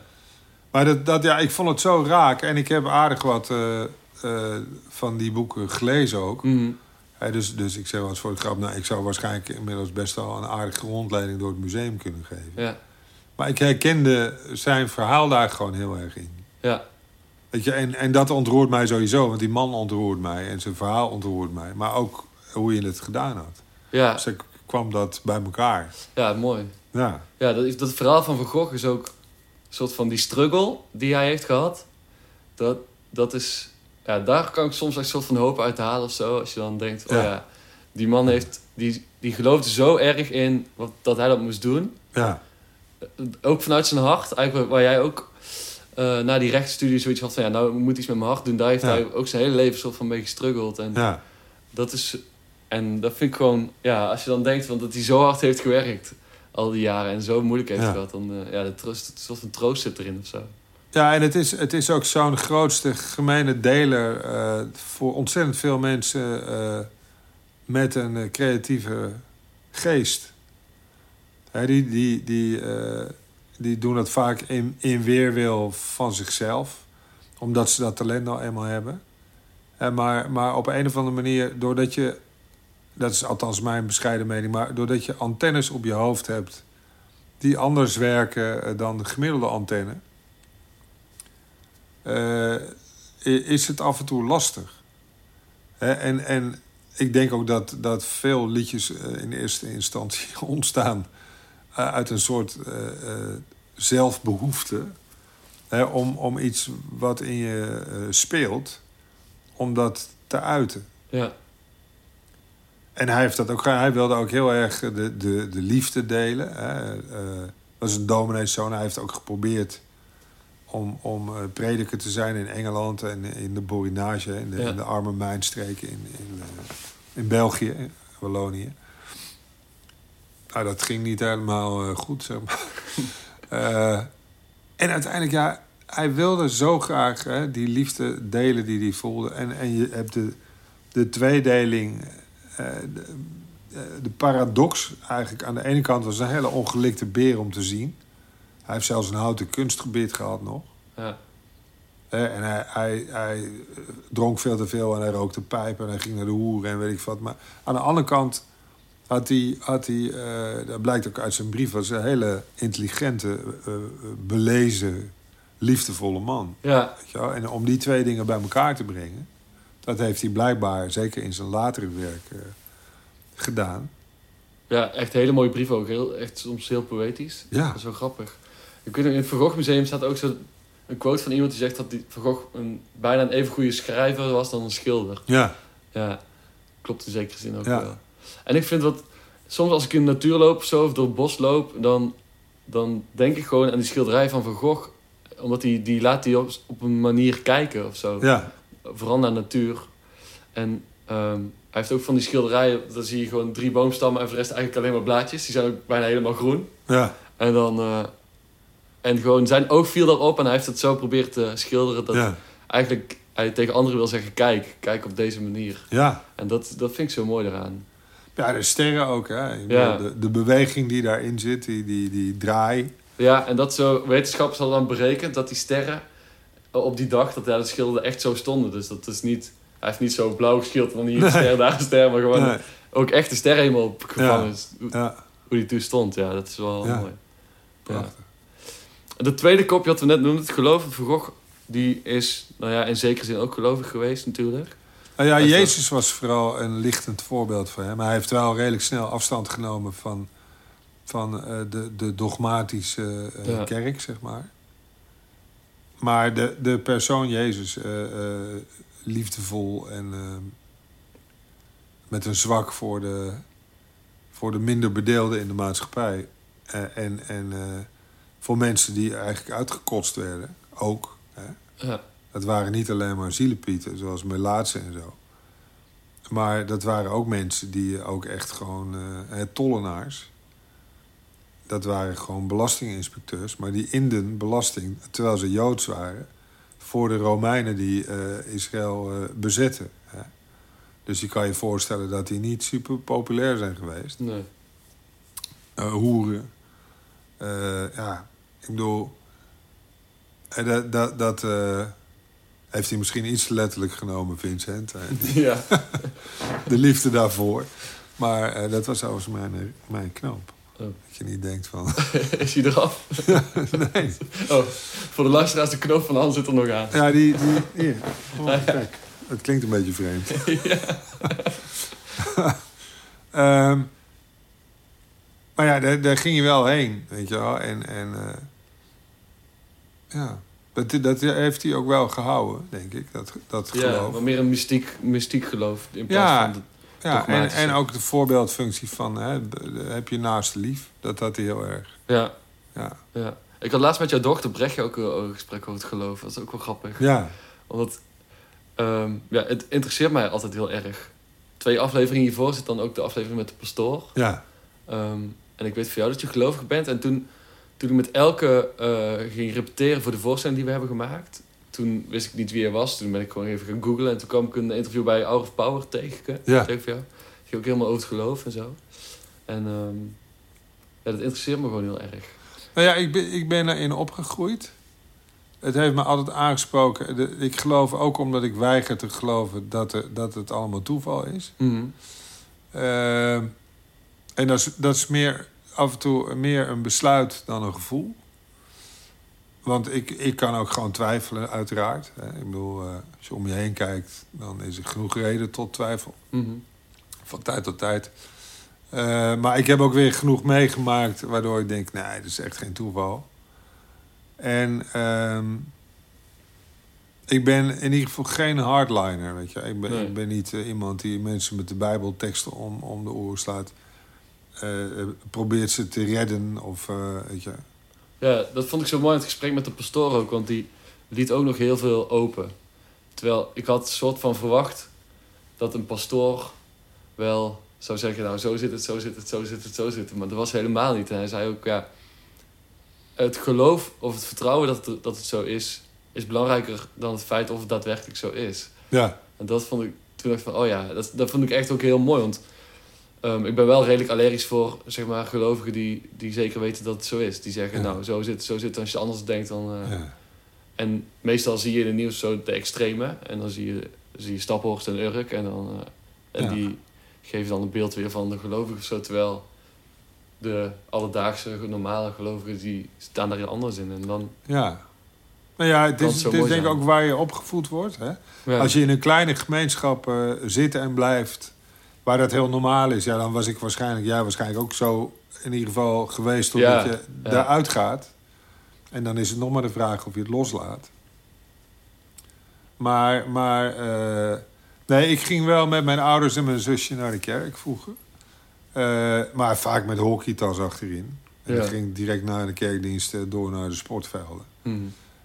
Maar dat, dat, ja, ik vond het zo raak. En ik heb aardig wat eh, eh, van die boeken gelezen ook. Mhm. Hè, dus, dus ik zeg wel eens voor de grap... Nou, ik zou waarschijnlijk inmiddels best wel een aardige rondleiding... door het museum kunnen geven. ja, Maar ik herkende zijn verhaal daar gewoon heel erg in. ja, Weet je, en, en dat ontroert mij sowieso. Want die man ontroert mij. En zijn verhaal ontroert mij. Maar ook hoe je het gedaan had. ja, Dus ik kwam dat bij elkaar. ja, mooi. Ja, Ja, dat, is- dat verhaal van Van Gogh is ook een soort van die struggle die hij heeft gehad. Dat, dat is, ja, daar kan ik soms echt een soort van hoop uit halen of zo. Als je dan denkt, oh Ja. ja, die man heeft, die, die geloofde zo erg in wat, dat hij dat moest doen. ja, Ook vanuit zijn hart, eigenlijk waar jij ook eh, na die rechtsstudie zoiets had van, ja, nou ik moet iets met mijn hart doen. Daar heeft hij ook zijn hele leven soort van mee gestruggeld. En ja. dat is, en dat vind ik gewoon, ja, als je dan denkt van dat hij zo hard heeft gewerkt al die jaren en zo moeilijk heeft gehad, dan eh, ja, de troost, een soort van troost zit erin of zo. Ja, en het is, het is ook zo'n grootste gemene deler eh, voor ontzettend veel mensen met een creatieve geest. Hè, die, die, die, die doen dat vaak in, in weerwil van zichzelf, omdat ze dat talent nou eenmaal hebben. Eh, maar, maar op een of andere manier, doordat je, dat is althans mijn bescheiden mening, maar doordat je antennes op je hoofd hebt die anders werken eh, dan de gemiddelde antenne eh, is het af en toe lastig. En, en ik denk ook dat, dat veel liedjes in eerste instantie ontstaan uit een soort eh, eh, zelfbehoefte Hè, om, om iets wat in je eh, speelt, om dat te uiten. Ja. En hij, heeft dat ook, hij wilde ook heel erg de, de, de liefde delen. Hè. Eh, dat is een domineeszoon. Hij heeft ook geprobeerd om, om eh, prediker te zijn in Engeland en in de borinage, in de, Ja. in de arme mijnstreken in, in, eh, in België, in Wallonië. Nou, dat ging niet helemaal eh, goed, zeg maar. Eh, en uiteindelijk, ja, hij wilde zo graag hè, die liefde delen die hij voelde. En, en je hebt de, de tweedeling, eh, de, de paradox eigenlijk. Aan de ene kant was het een hele ongelikte beer om te zien. Hij heeft zelfs een houten kunstgebit gehad nog. Ja. En hij, hij, hij dronk veel te veel en hij rookte pijpen en hij ging naar de hoeren en weet ik wat. Maar aan de andere kant had hij, had hij eh, dat blijkt ook uit zijn brief, was een hele intelligente, eh, eh, belezen, liefdevolle man. Ja. Weet je wel? En om die twee dingen bij elkaar te brengen, dat heeft hij blijkbaar, zeker in zijn latere werk, gedaan. Ja, echt een hele mooie brief ook. Heel, echt soms heel poëtisch. Ja. Wel grappig. Ik weet nog, in het Van Gogh Museum staat ook zo een quote van iemand die zegt dat die Van Gogh een, bijna een even goede schrijver was dan een schilder. Ja, Ja, klopt in zekere zin ook Ja. wel. En ik vind wat... Soms als ik in de natuur loop of zo, of door het bos loop... dan, dan denk ik gewoon aan die schilderij van Van Gogh. Omdat die, die laat die op, op een manier kijken of zo. ja, Vooral naar natuur. En ehm, hij heeft ook van die schilderijen... dan zie je gewoon drie boomstammen en voor de rest eigenlijk alleen maar blaadjes. Die zijn ook bijna helemaal groen. ja, En dan... eh, en gewoon zijn oog viel daarop en hij heeft het zo proberen te schilderen... dat ja, eigenlijk hij tegen anderen wil zeggen... kijk, kijk op deze manier. ja. En dat, dat vind ik zo mooi eraan. Ja, de sterren ook. Hè. Ja. De, de beweging die daarin zit, die, die, die draai. Ja, en dat zo, wetenschappers hadden dan berekend dat die sterren op die dag, dat ja, de schilderen echt zo stonden. Dus dat is niet, hij heeft niet zo blauw geschilderd van hier een Nee. ster, daar een ster, maar gewoon Nee, ook echt de sterren helemaal op gevangen. Ja. Hoe, ja, hoe die toen stond, ja, dat is wel mooi. Prachtig. De tweede kopje wat we net noemden, het geloof van Van Gogh, die is, nou ja, in zekere zin ook gelovig geweest natuurlijk. Nou ja. Jezus was vooral een lichtend voorbeeld voor hem. Hij heeft wel redelijk snel afstand genomen van, van eh, de, de dogmatische eh, Ja. kerk, zeg maar. Maar de, de persoon Jezus, eh, liefdevol en met een zwak voor de, voor de minder bedeelden in de maatschappij. En en voor mensen die eigenlijk uitgekotst werden, ook. Hè. Ja, Het waren niet alleen maar zielepieten, zoals Melaatse en zo. Maar dat waren ook mensen die ook echt gewoon... eh, tollenaars. Dat waren gewoon belastinginspecteurs. Maar die inden belasting, terwijl ze Joods waren... voor de Romeinen die eh, Israël eh, bezetten. Hè. Dus je kan je voorstellen dat die niet super populair zijn geweest. nee. Hoeren. Ja, ik bedoel... dat dat, dat heeft hij misschien iets te letterlijk genomen, Vincent. eh, Ja, de liefde daarvoor. Maar eh, dat was overigens mijn, mijn knoop. Oh. Dat je niet denkt van... is hij eraf? nee. Oh, voor de luisteraars, de knoop van Han zit er nog aan. Ja, die... die hier. Oh, kijk. Het klinkt een beetje vreemd. Ehm, maar ja, daar, daar ging je wel heen, weet je wel. En, en eh, ja, dat, dat heeft hij ook wel gehouden, denk ik, dat, dat Ja, geloof. maar meer een mystiek, mystiek geloof in plaats Ja, van... De, ja, en, ook de voorbeeldfunctie van, hè, heb je naaste lief. Dat had hij heel erg. ja, Ja, ja. Ik had laatst met jouw dochter Brechtje ook een, een gesprek over het geloof. Dat is ook wel grappig. ja, Omdat, ehm, ja, het interesseert mij altijd heel erg. Twee afleveringen hiervoor zit dan ook de aflevering met de pastoor. ja, Ehm, en ik weet van jou dat je gelovig bent. En toen, toen ik met Elke eh, ging repeteren voor de voorstelling die we hebben gemaakt... toen wist ik niet wie hij was. Toen ben ik gewoon even gaan googlen. En toen kwam ik een interview bij Hour of Power tegen. Ja. tegen jou. Ging ook helemaal over het geloof en zo. En ehm, ja, dat interesseert me gewoon heel erg. Nou ja, ik ben, ik ben erin opgegroeid. Het heeft me altijd aangesproken. Ik geloof ook omdat ik weiger te geloven dat, er, dat het allemaal toeval is. Mhm. Ehm, en dat is, dat is meer, af en toe meer een besluit dan een gevoel. Want ik, ik kan ook gewoon twijfelen, uiteraard. Ik bedoel, eh, als je om je heen kijkt, dan is er genoeg reden tot twijfel. Mhm. Van tijd tot tijd. Eh, maar ik heb ook weer genoeg meegemaakt waardoor ik denk, nee, dat is echt geen toeval. En ehm, ik ben in ieder geval geen hardliner, weet je. Ik ben, Nee. ik ben niet eh, iemand die mensen met de bijbelteksten om, om de oren slaat. Eh, eh, probeert ze te redden of, eh, weet je... Ja, dat vond ik zo mooi in het gesprek met de pastoor ook, want die liet ook nog heel veel open. Terwijl ik had een soort van verwacht dat een pastoor wel zou zeggen, nou zo zit het, zo zit het, zo zit het, zo zit het. Maar dat was helemaal niet. En hij zei ook, ja, het geloof of het vertrouwen dat het, dat het zo is, is belangrijker dan het feit of het daadwerkelijk zo is. Ja, En dat vond ik, toen dacht ik van, oh ja, dat, dat vond ik echt ook heel mooi. Want ehm, ik ben wel redelijk allergisch voor, zeg maar, gelovigen die, die zeker weten dat het zo is. Die zeggen, Ja. nou, zo zit, zo zit het. Als je anders denkt, dan... eh, ja. En meestal zie je in het nieuws zo de extreme. En dan zie je, zie je Staphorst en Urk. En, dan, eh, en Ja. die geven dan een beeld weer van de gelovigen zo. Terwijl de alledaagse, normale gelovigen, die staan daar heel anders in. En dan... ja. Nou ja, het is, het is denk ik ook waar je opgevoed wordt. Hè? Als je in een kleine gemeenschap eh, zit en blijft, waar dat heel normaal is, ja, dan was ik waarschijnlijk, ja, waarschijnlijk ook zo in ieder geval geweest totdat Ja, je ja. daaruit gaat. En dan is het nog maar de vraag of je het loslaat. Maar, maar eh, nee, ik ging wel met mijn ouders en mijn zusje naar de kerk vroeger. Eh, maar vaak met hockeytas achterin. En Ja. dan ging ik direct na de kerkdienst eh, door naar de sportvelden. Mhm.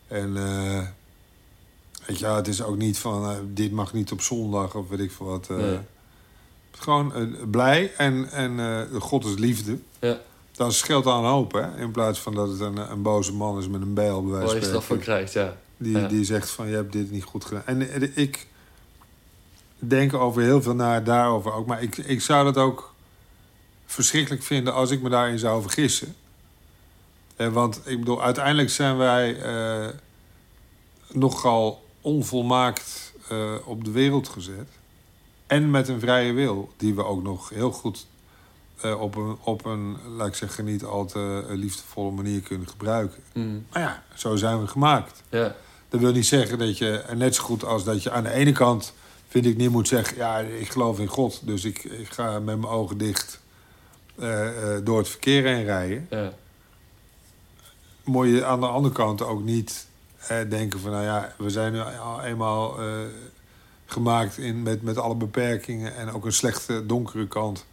En weet je, ja, het is ook niet van dit mag niet op zondag of weet ik veel wat. Nee. Gewoon eh, blij en, en eh, God is liefde. Ja. Dan scheelt een hoop, hè? In plaats van dat het een, een boze man is met een bijl, bij wijze Waar van je straf voor spreken. krijgt, ja. Die, Ja. die zegt van, je hebt dit niet goed gedaan. En eh, ik denk over heel veel naar daarover ook. Maar ik, ik zou dat ook verschrikkelijk vinden als ik me daarin zou vergissen. Eh, want ik bedoel, uiteindelijk zijn wij eh, nogal onvolmaakt eh, op de wereld gezet. En met een vrije wil, die we ook nog heel goed eh, op, een, op een, laat ik zeggen, niet al te eh, liefdevolle manier kunnen gebruiken. Mhm. Maar ja, zo zijn we gemaakt. Ja, Dat wil niet zeggen dat je, net zo goed als dat je aan de ene kant, vind ik, niet moet zeggen: ja, ik geloof in God, dus ik, ik ga met mijn ogen dicht eh, door het verkeer heen rijden. ja. Moet je aan de andere kant ook niet denken: van nou ja, we zijn nu al eenmaal gemaakt in, met, met alle beperkingen en ook een slechte donkere kant.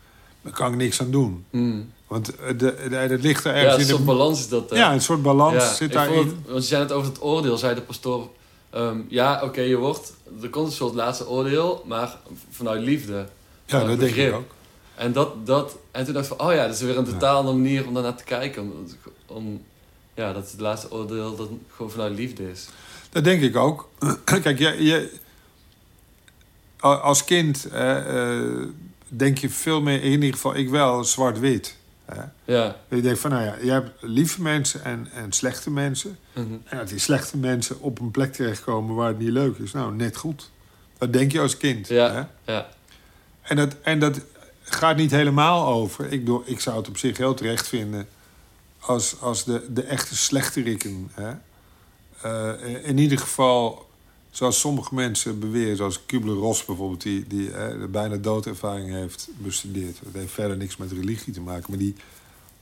Daar kan ik niks aan doen. Mhm. Want eh, de, de, het ligt er Ja, ergens een in soort de. balans is dat. hè? Ja, een soort balans Ja, zit daarin. het- want je zei het over het oordeel, zei de pastoor. ehm, ja, oké, je wordt. Er komt een soort laatste oordeel, maar vanuit liefde. ja, dat denk ik ook. En, dat, dat, en toen dacht ik van, oh ja, dat is weer een totaal andere manier om daarnaar te kijken. Om, om, ja, dat het laatste oordeel dat gewoon vanuit liefde is. Dat denk ik ook. Kijk, je, je, a- als kind eh, denk je veel meer, in ieder geval ik wel, zwart-wit. Ja. Je denkt van, nou ja, je hebt lieve mensen en, en slechte mensen. Mhm. En dat die slechte mensen op een plek terechtkomen waar het niet leuk is. Nou, net goed. Dat denk je als kind. Ja. Hè? Ja. En, dat, en dat gaat niet helemaal over. Ik, bedoel, ik zou het op zich heel terecht vinden... als, als de, de echte slechterikken... Hè, eh, in ieder geval, zoals sommige mensen beweren... zoals Kubler-Ross bijvoorbeeld... die, die de bijna doodervaring heeft bestudeerd. Dat heeft verder niks met religie te maken. Maar die,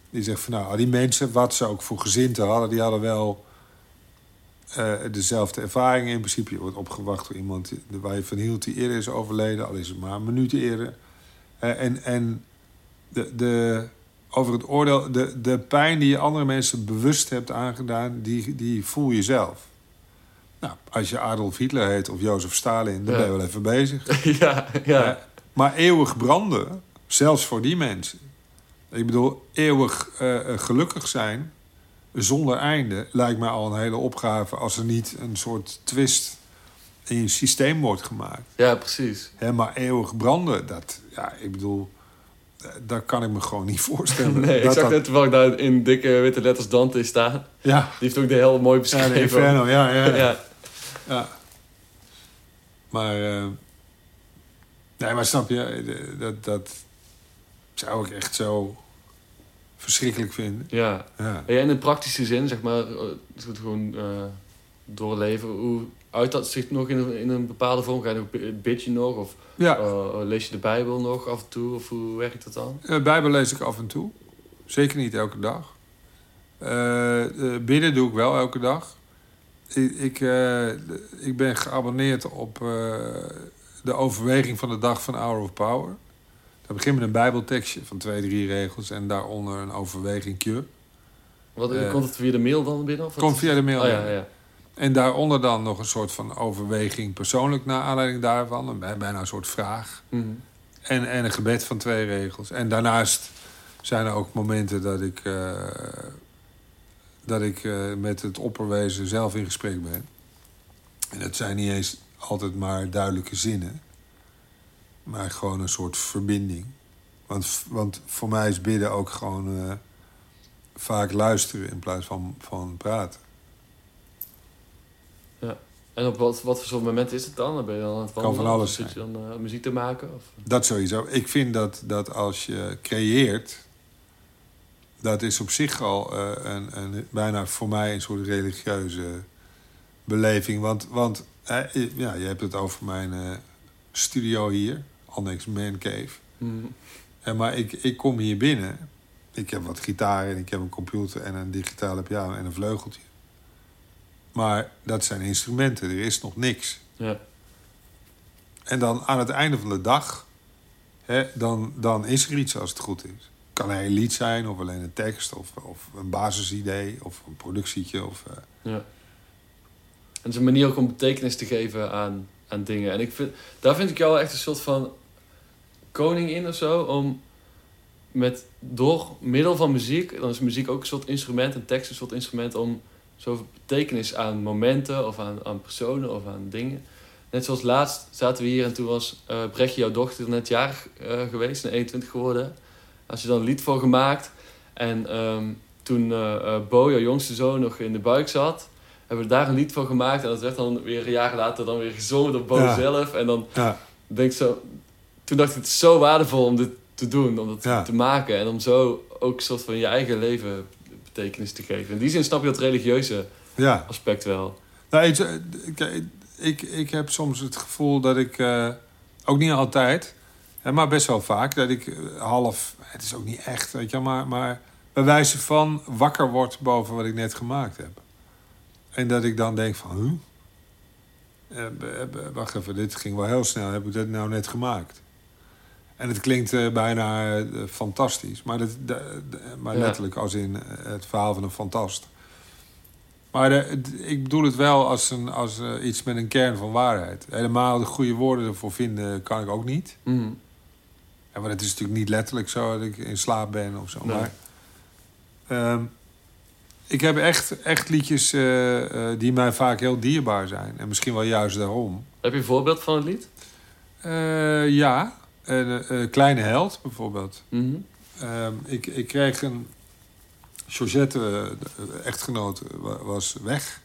die zegt van... nou, die mensen, wat ze ook voor gezinten hadden... die hadden wel... eh, dezelfde ervaringen in principe. Je wordt opgewacht door iemand waar je van hield die eerder is overleden, al is het maar een minuut eerder. Eh, en en de, de, over het oordeel, de, de pijn die je andere mensen bewust hebt aangedaan, die, die voel je zelf. Nou, als je Adolf Hitler heet of Jozef Stalin, dan Ja. ben je wel even bezig. ja, ja. Maar eeuwig branden, zelfs voor die mensen. Ik bedoel, eeuwig eh, eh, gelukkig zijn zonder einde lijkt mij al een hele opgave als er niet een soort twist in je systeem wordt gemaakt. Ja, precies. Hè, maar eeuwig branden, dat, ja, ik bedoel, eh, dat kan ik me gewoon niet voorstellen. Nee, ik zag dat- net toevallig daar in dikke witte letters Dante staan. Ja, Die heeft ook de heel mooi ja, beschreven. de Inferno, ja, ja. ja. Ja. Maar, eh, nee, maar snap je, dat, dat zou ik echt zo verschrikkelijk vinden. ja. Ja. Ja, in de praktische zin, zeg maar, eh, het gewoon eh, doorleven. Hoe uit dat zich nog in een, in een bepaalde vorm? Ga je nog, bi- bid je nog? Of Ja, lees je de Bijbel nog af en toe? Of hoe werkt dat dan? de Bijbel lees ik af en toe. Zeker niet elke dag. Eh, bidden doe ik wel elke dag. Ik, ik, eh, ik ben geabonneerd op eh, de overweging van de dag van Hour of Power. Dat begint met een bijbeltekstje van twee, drie regels... en daaronder een overwegingje. Wat, Eh, komt het via de mail dan binnen? Of Komt via de mail. Oh, ja, ja. En daaronder dan nog een soort van overweging persoonlijk... naar aanleiding daarvan. Een, bij- bijna een soort vraag. Mhm. En, en een gebed van twee regels. En daarnaast zijn er ook momenten dat ik, dat ik eh, met het opperwezen zelf in gesprek ben. En dat zijn niet eens altijd maar duidelijke zinnen, maar gewoon een soort verbinding. Want, want voor mij is bidden ook gewoon eh, vaak luisteren in plaats van, van praten. En op wat, wat voor soort moment is het dan? Dan ben je dan aan het Kan van alles of zit je dan eh, muziek te maken? Of? Dat sowieso. Ik vind dat, dat als je creëert, dat is op zich al eh, een, een, bijna voor mij een soort religieuze beleving. Want, want ja, je hebt het over mijn eh, studio hier, Annex Man Cave. Mhm. En maar ik, ik kom hier binnen. Ik heb wat gitaar en ik heb een computer en een digitale piano en een vleugeltje. Maar dat zijn instrumenten, er is nog niks. Ja. En dan aan het einde van de dag, hè, dan, dan is er iets als het goed is. Kan een lied zijn, of alleen een tekst, of, of een basisidee, of een productietje. Of, eh, Ja. En een manier ook om betekenis te geven aan, aan dingen. En ik vind, daar vind ik jou echt een soort van koning in of zo. Om met, door middel van muziek, dan is muziek ook een soort instrument, en tekst een soort instrument om zoveel betekenis aan momenten of aan, aan personen of aan dingen. Net zoals laatst zaten we hier en toen was eh Brechtje, jouw dochter, net jarig eh, geweest, en 21 geworden. Als je dan een lied voor gemaakt. En ehm, toen eh eh, Bo, jouw jongste zoon, nog in de buik zat, hebben we daar een lied voor gemaakt. En dat werd dan weer jaren later dan weer gezongen door Bo Ja. zelf. En dan ja, denk ik zo, toen dacht ik, het is zo waardevol om dit te doen, om dat Ja. te maken. En om zo ook een soort van je eigen leven betekenis te geven. In die zin snap je dat religieuze ja. aspect wel. Nou, ik, ik, ik, ik heb soms het gevoel dat ik, eh, ook niet altijd, maar best wel vaak, dat ik eh, half, het is ook niet echt, weet je, wel, maar, maar bij wijze van wakker word boven wat ik net gemaakt heb. En dat ik dan denk van, huh? Eh, b- wacht even, dit ging wel heel snel, heb ik dat nou net gemaakt? En het klinkt eh, bijna eh, fantastisch, maar, dat, maar letterlijk als in eh, het verhaal van een fantast. Maar de- ik bedoel het wel als, een, als eh, iets met een kern van waarheid. Helemaal de goede woorden ervoor vinden kan ik ook niet. Mhm. Maar het is natuurlijk niet letterlijk zo dat ik in slaap ben of zo. Nee. Maar ehm, ik heb echt, echt liedjes eh, eh, die mij vaak heel dierbaar zijn. En misschien wel juist daarom. Heb je een voorbeeld van het lied? Eh, ja, Kleine Held bijvoorbeeld. Mhm. Ehm, ik, ik kreeg een... Georgette, de echtgenoot, wa- was weg.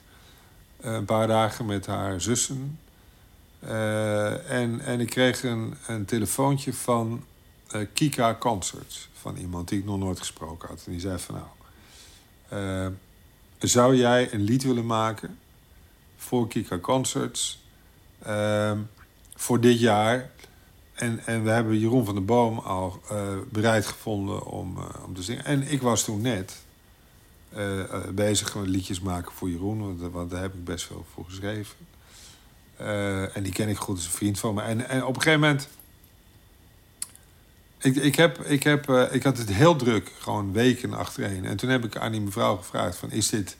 Een paar dagen met haar zussen. En, en ik kreeg een, een telefoontje van eh, Kika Concerts. Van iemand die ik nog nooit gesproken had. En die zei van nou... eh, zou jij een lied willen maken voor Kika Concerts... ehm, voor dit jaar... En, en we hebben Jeroen van der Boom al eh, bereid gevonden om, om te zingen. En ik was toen net bezig met liedjes maken voor Jeroen. Want, daar heb ik best veel voor geschreven. En die ken ik goed als een vriend van me. En, en op een gegeven moment... Ik, ik, heb, ik, heb, eh, ik had het heel druk, gewoon weken achtereen. En toen heb ik aan die mevrouw gevraagd: van, is dit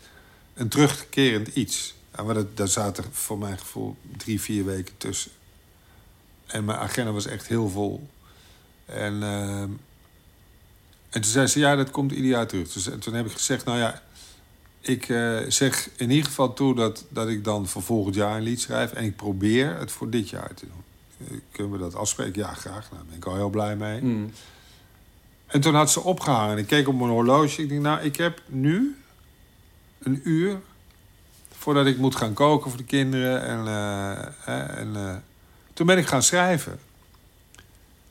een terugkerend iets? Ja, maar dat, daar zaten voor mijn gevoel drie, vier weken tussen. En mijn agenda was echt heel vol. En, ehm, en toen zei ze, ja, dat komt ieder jaar terug. Dus, en toen heb ik gezegd, nou ja, ik eh, zeg in ieder geval toe dat, dat ik dan voor volgend jaar een lied schrijf. En ik probeer het voor dit jaar te doen. Kunnen we dat afspreken? Ja, graag. Nou, daar ben ik al heel blij mee. Mhm. En toen had ze opgehangen. Ik keek op mijn horloge. Ik denk, nou, ik heb nu een uur voordat ik moet gaan koken voor de kinderen. En, eh, en eh, toen ben ik gaan schrijven.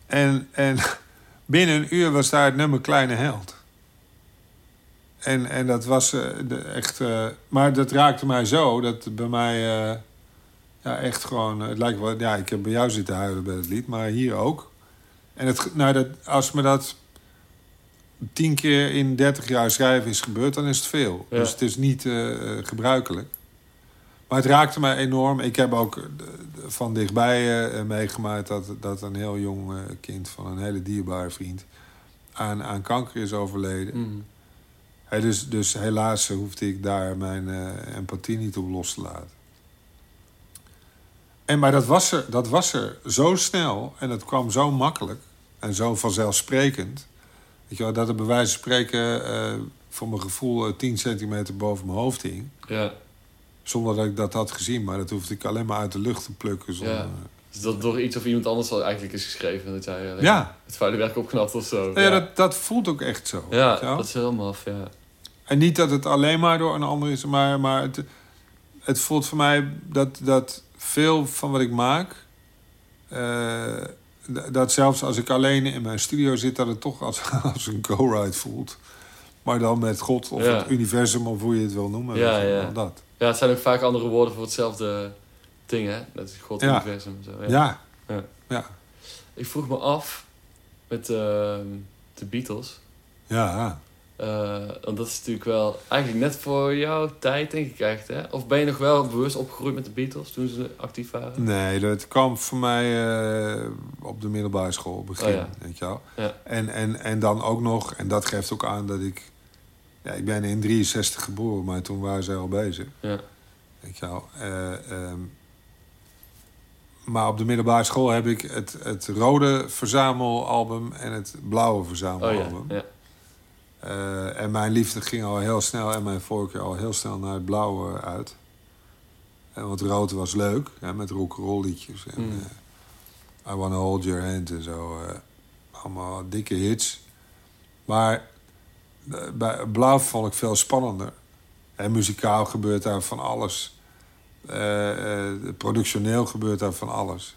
En, en binnen een uur was daar het nummer Kleine Held. En, en dat was eh, de, echt... maar dat raakte mij zo dat bij mij... eh, ja, echt gewoon... Het lijkt wel... Ja, ik heb bij jou zitten huilen bij het lied, maar hier ook. En het, nou, dat, als me dat tien keer in 30 jaar schrijven is gebeurd, dan is het veel. Ja. Dus het is niet eh, eh, gebruikelijk. Maar het raakte mij enorm. Ik heb ook eh, van dichtbij eh, meegemaakt dat, dat een heel jong eh, kind van een hele dierbare vriend aan, aan kanker is overleden. Mm. Dus, dus helaas hoefde ik daar mijn eh, empathie niet op los te laten. En, maar dat was, er, dat was er zo snel en het kwam zo makkelijk en zo vanzelfsprekend. Weet je wel, dat het bij wijze van spreken eh, voor mijn gevoel eh, 10 centimeter boven mijn hoofd hing. Ja. Zonder dat ik dat had gezien, maar dat hoefde ik alleen maar uit de lucht te plukken. Zonder, Ja. Dus dat door iets of iemand anders al eigenlijk is geschreven. Dat jij alleen Ja. het vuile werk opknapt of zo. Ja, dat, dat voelt ook echt zo. ja dat is heel maf, ja. En niet dat het alleen maar door een ander is, maar, maar het, het voelt voor mij dat, dat veel van wat ik maak. eh, dat zelfs als ik alleen in mijn studio zit, dat het toch als, als een go-ride voelt. Maar dan met God of Ja. het universum, of hoe je het wil noemen. Ja, ja. Dat. Ja, het zijn ook vaak andere woorden voor hetzelfde ding, hè? Dat is God, Ja. universum zo. Ja. Ja. Ja. Ja. Ik vroeg me af met ehm, de Beatles. Ja. Eh, want dat is natuurlijk wel eigenlijk net voor jouw tijd, denk ik echt, hè? Of ben je nog wel bewust opgegroeid met de Beatles toen ze actief waren? Nee, dat kwam voor mij eh, op de middelbare school, begin, Oh ja. weet je wel. Ja. En, en, en dan ook nog, en dat geeft ook aan dat ik... Ja, ik ben in 63 geboren, maar toen waren ze al bezig. Ja. Weet je wel. Eh, ehm, maar op de middelbare school heb ik het, het rode verzamelalbum en het blauwe Oh ja, verzamelalbum. ja. Eh, en mijn liefde ging al heel snel en mijn voorkeur al heel snel naar het blauwe uit. En want rood was leuk, hè, met rock'n'roll liedjes. En, Mm. eh, I Wanna Hold Your Hand en zo. eh, allemaal dikke hits. Maar eh, bij blauw vond ik veel spannender. En muzikaal gebeurt daar van alles. Eh, eh, productioneel gebeurt daar van alles.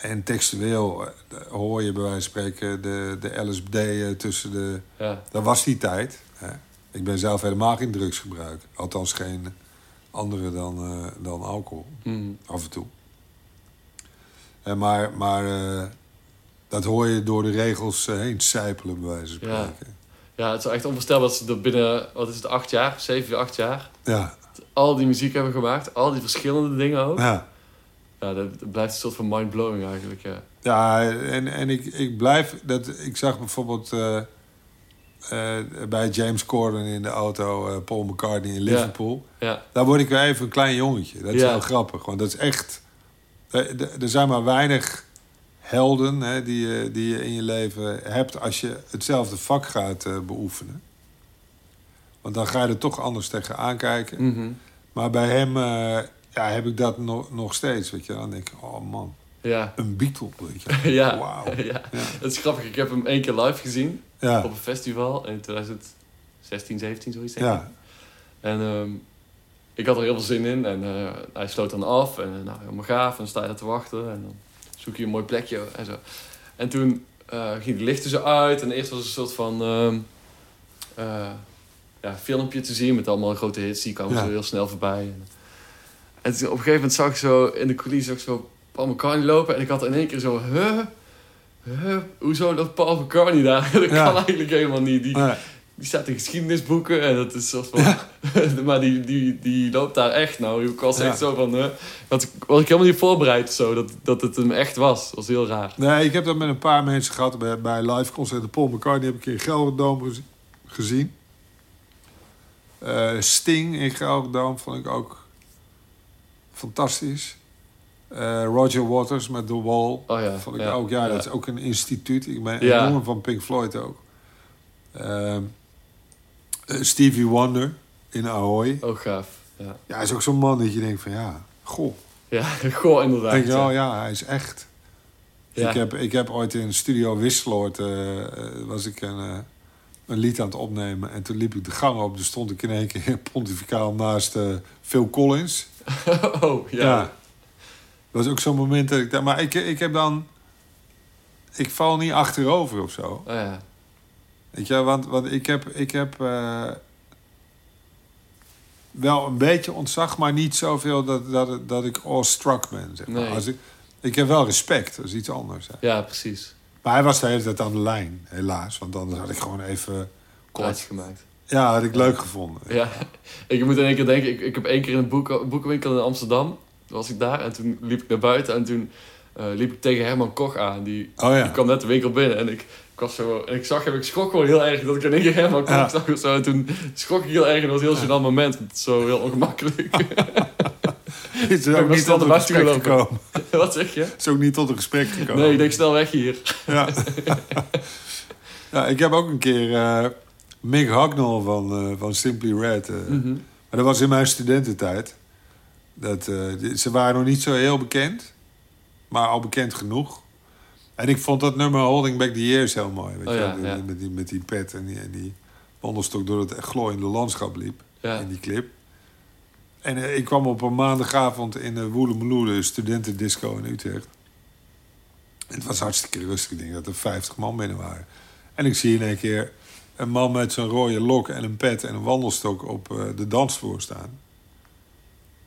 En textueel eh, hoor je bij wijze van spreken de, de LSD eh, tussen de... ja. Dat was die tijd. Hè. Ik ben zelf helemaal geen drugsgebruiker. Althans geen andere dan, eh, dan alcohol. Mm. Af en toe. En maar maar dat hoor je door de regels heen sijpelen, bij wijze van Ja. spreken. ja, het is echt onvoorstelbaar dat ze er binnen, wat is het, acht jaar, zeven, acht jaar, Ja, al die muziek hebben gemaakt. Al die verschillende dingen ook. ja. Ja, dat, blijft een soort van mind-blowing eigenlijk, ja. ja en, en ik, ik blijf... Dat, ik zag bijvoorbeeld eh, eh, bij James Corden in de auto... eh, Paul McCartney in. Liverpool. Ja, Daar word ik weer even een klein jongetje. Dat is Ja. heel grappig. Want dat is echt... Er, zijn maar weinig helden hè, die, je, die je in je leven hebt... als je hetzelfde vak gaat beoefenen. Want dan ga je er toch anders tegen aankijken. Mhm. Maar bij hem ja, heb ik dat nog, nog steeds. Weet je. Dan denk ik, oh man, ja. een Beatle. Weet je. ja. Wauw. ja. Ja. Dat is grappig. Ik heb hem één keer live gezien Ja, op een festival in 2016, 17, zoiets denk ik. ja, En ehm, ik had er heel veel zin in. En eh, hij sloot dan af. En eh, nou, helemaal gaaf. En dan sta je daar te wachten. En dan zoek je een mooi plekje en zo. En toen eh ging de lichten zo uit. En eerst was het een soort van... ehm, eh, ja, filmpje te zien met allemaal grote hits. Die kwamen Ja. zo heel snel voorbij. En, en op een gegeven moment zag ik zo in de coulissen ook zo Paul McCartney lopen. En ik had in één keer zo... Huh? Huh? Hoezo dat Paul McCartney daar? dat Ja. kan eigenlijk helemaal niet. Die, die staat in geschiedenisboeken en dat is soort van... maar die, die, die loopt daar echt nou. Ik was Ja. echt zo van... eh dat was ik helemaal niet voorbereid zo. Dat, dat het hem echt was. Dat was heel raar. Nee, ik heb dat met een paar mensen gehad bij, bij live concerten. Paul McCartney heb ik in Gelderdoom gez- gezien. Eh, Sting in Gelderdoom vond ik ook fantastisch. Eh, Roger Waters met The Wall Oh ja. vond ik ja, ook. Ja, ja. dat is ook een instituut. Ik ben enorm van Pink Floyd ook. Ehm, eh, Stevie Wonder in Ahoy. Ook gaaf. Ja, Ja, hij is ook zo'n man dat je denkt van ja, goh. ja goh, inderdaad. Denk je wel, ja. hij is echt. Ja. Ik, heb, ik heb ooit in Studio Wisseloord eh, was ik een, een lied aan het opnemen. En toen liep ik de gang op. Toen stond ik in één keer pontificaal naast Phil Collins. oh, ja. Ja. Dat was ook zo'n moment dat ik... daar- Maar ik, ik heb dan... Ik val niet achterover of zo. Oh, ja. Weet je, want, want ik heb... Ik heb eh, wel een beetje ontzag, maar niet zoveel dat, dat, dat ik awestruck ben. Zeg maar. Nee. Als ik, ik heb wel respect, dat is iets anders. Hè. ja, precies. Maar hij was de hele tijd aan de lijn, helaas. Want anders had ik gewoon even kort... gemaakt. Ja, had ik leuk gevonden. Ja, ik moet in één keer denken, ik, ik heb één keer in een boek, boekenwinkel in Amsterdam, was ik daar en toen liep ik naar buiten en toen eh, liep ik tegen Herman Koch aan. Die, Oh ja. die kwam net de winkel binnen en ik, ik was zo, en ik zag hem, ik schrok gewoon heel erg dat ik in één keer Herman Koch Ja. zag of zo. En toen schrok ik heel erg en dat was een heel gênant moment, zo heel ongemakkelijk. Is ook maar niet tot een gesprek gekomen. Wat zeg je? Is ook niet tot een gesprek gekomen. Nee, ik denk snel weg hier. Ja. ja, ik heb ook een keer eh Mick Hucknall van, eh, van Simply Red. eh, Mhm. Maar dat was in mijn studententijd. Dat, eh, ze waren nog niet zo heel bekend, maar al bekend genoeg. En ik vond dat nummer Holding Back the Years heel mooi. Weet Oh je? ja, wel, ja. Met, die, met die pet en die, en die wandelstok door het glooiende landschap liep Ja. in die clip. En ik kwam op een maandagavond in de Woelemeloe, de studentendisco in Utrecht. En het was hartstikke rustig. Ik denk dat er 50 man binnen waren. En ik zie in één keer een man met zo'n rode lok en een pet en een wandelstok op eh, de dansvloer staan.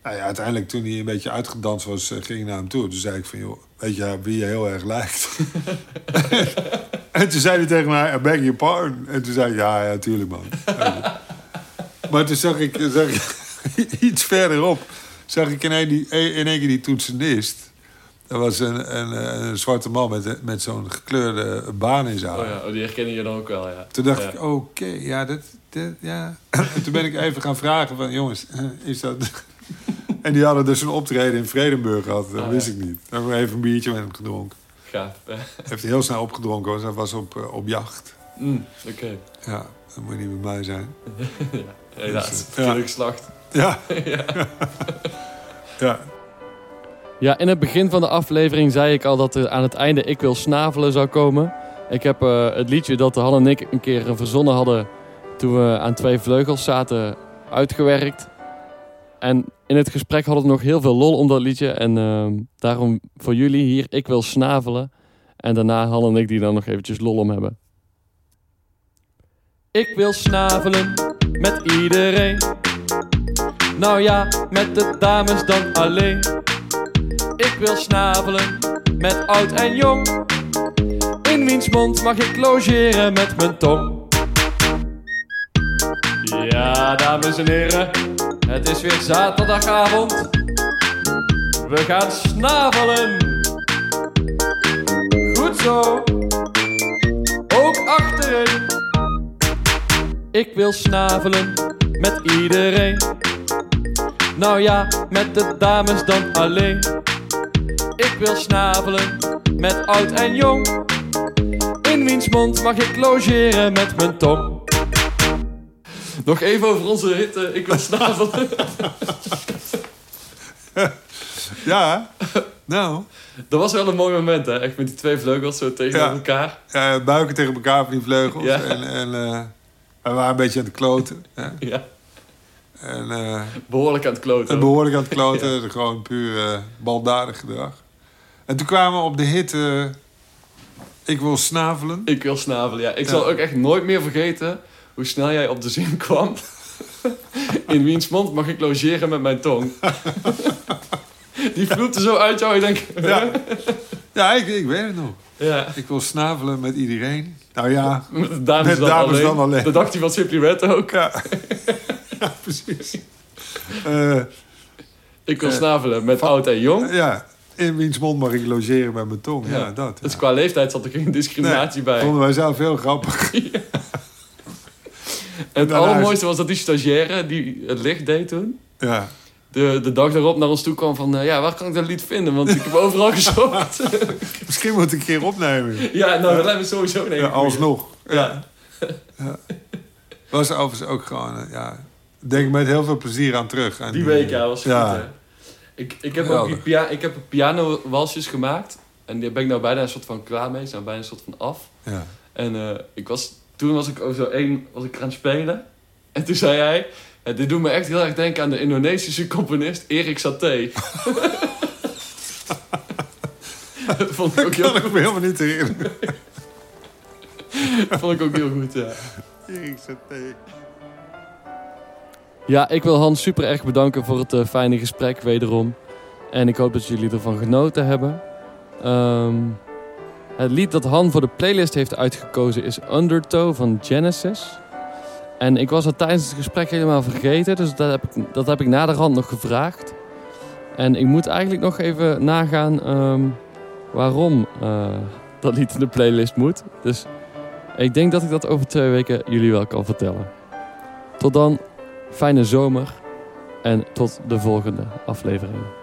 Nou ja, uiteindelijk toen hij een beetje uitgedanst was, eh, ging ik naar hem toe. Toen zei ik van, joh, weet je wie je heel erg lijkt? en toen zei hij tegen mij, I beg your pardon. En toen zei ik, ja, ja, tuurlijk man. maar toen zag ik, zag ik iets verderop, zag ik in één, die, in één keer die toetsenist. Dat was een, een, een zwarte man met, met zo'n gekleurde baan in zijn haar. Oh ja, oh, die herkennen je dan ook wel, ja. Toen dacht Ja. ik, oké, ja, dat, dat, ja. En toen ben ik even gaan vragen van, jongens, is dat... En die hadden dus een optreden in Vredenburg gehad. Dat Ah, wist ja. ik niet. Daar hebben we even een biertje met hem gedronken. Gaaf. Heeft hij heel snel opgedronken, want hij was op, eh, op jacht. Mm, Oké. Ja, dat moet je niet bij mij zijn. ja, helaas. Dus, ja. geslacht. Ja. ja. Ja, in het begin van de aflevering zei ik al dat er aan het einde Ik Wil Snavelen zou komen. Ik heb eh, het liedje dat Han en ik een keer verzonnen hadden toen we aan twee vleugels zaten uitgewerkt. En in het gesprek hadden we nog heel veel lol om dat liedje. En ehm, daarom voor jullie hier Ik Wil Snavelen. En daarna Han en ik die dan nog eventjes lol om hebben. Ik wil snavelen met iedereen. Nou ja, met de dames dan alleen. Wil snavelen met oud en jong. In wiens mond mag ik logeren met mijn tong? Ja, dames en heren, het is weer zaterdagavond. We gaan snavelen. Goed zo. Ook achterin. Ik wil snavelen met iedereen. Nou ja, met de dames dan alleen. Ik wil snavelen met oud en jong. In wiens mond mag ik logeren met mijn tong? Nog even over onze hit, eh, ik wil snavelen. Ja, nou. Dat was wel een mooi moment, hè? Echt met die twee vleugels zo tegen Ja. elkaar. ja, buiken tegen elkaar van die vleugels. Ja. En, en eh, we waren een beetje aan het kloten. Hè? Ja, En eh, behoorlijk aan het kloten. En behoorlijk aan het kloten. Gewoon puur eh, baldadig gedrag. En toen kwamen we op de hit... eh, ik wil snavelen. Ik wil snavelen, ja. Ik Ja. zal ook echt nooit meer vergeten hoe snel jij op de zin kwam. In wiens mond mag ik logeren met mijn tong? Die vloepte zo uit jou, ik denk... Ja, ja ik, ik weet het nog. ja. Ik wil snavelen met iedereen. Nou ja, Met de dames, Met dan, dames alleen. dan alleen. Dat dacht hij van Simply Red ook. ja. ja precies. Ik wil Eh, snavelen met oud en jong. ja, in wiens mond mag ik logeren met mijn tong. Ja, Ja. dat. Dus ja. qua leeftijd zat er geen discriminatie bij. vonden wij zelf heel grappig. En het allermooiste was dat die stagiaire die het licht deed toen... Ja. De, de dag daarop naar ons toe kwam van... eh, ja, waar kan ik dat lied vinden? Want ik heb overal gezocht. Misschien moet ik een keer opnemen. ja, nou, dat lijkt me sowieso hele Ja, alsnog. Ja. Was overigens ook gewoon, eh, ja... Denk met heel veel plezier aan terug. Die week, ja, was Ja. goed, hè? Ik, ik heb ook Geweldig. die pia ik heb piano-walsjes gemaakt. En die ben ik nou bijna een soort van klaar mee. Zijn bijna een soort van af. Ja. En eh, ik was, toen was ik zo één, was ik aan het spelen. En toen zei hij, "Ja, dit doet me echt heel erg denken aan de Indonesische componist Erik Saté. dat vond ik ook heel Kan ik me helemaal niet herinneren. vond ik ook heel goed, ja. Erik Saté. Ja, ik wil Hans super erg bedanken voor het eh, fijne gesprek wederom. En ik hoop dat jullie ervan genoten hebben. Ehm, Het lied dat Han voor de playlist heeft uitgekozen is Undertow van Genesis. En ik was het tijdens het gesprek helemaal vergeten, dus dat heb ik, dat heb ik na de rand nog gevraagd. En ik moet eigenlijk nog even nagaan ehm, waarom uh, dat lied in de playlist moet. Dus ik denk dat ik dat over twee weken jullie wel kan vertellen. Tot dan, fijne zomer en tot de volgende aflevering.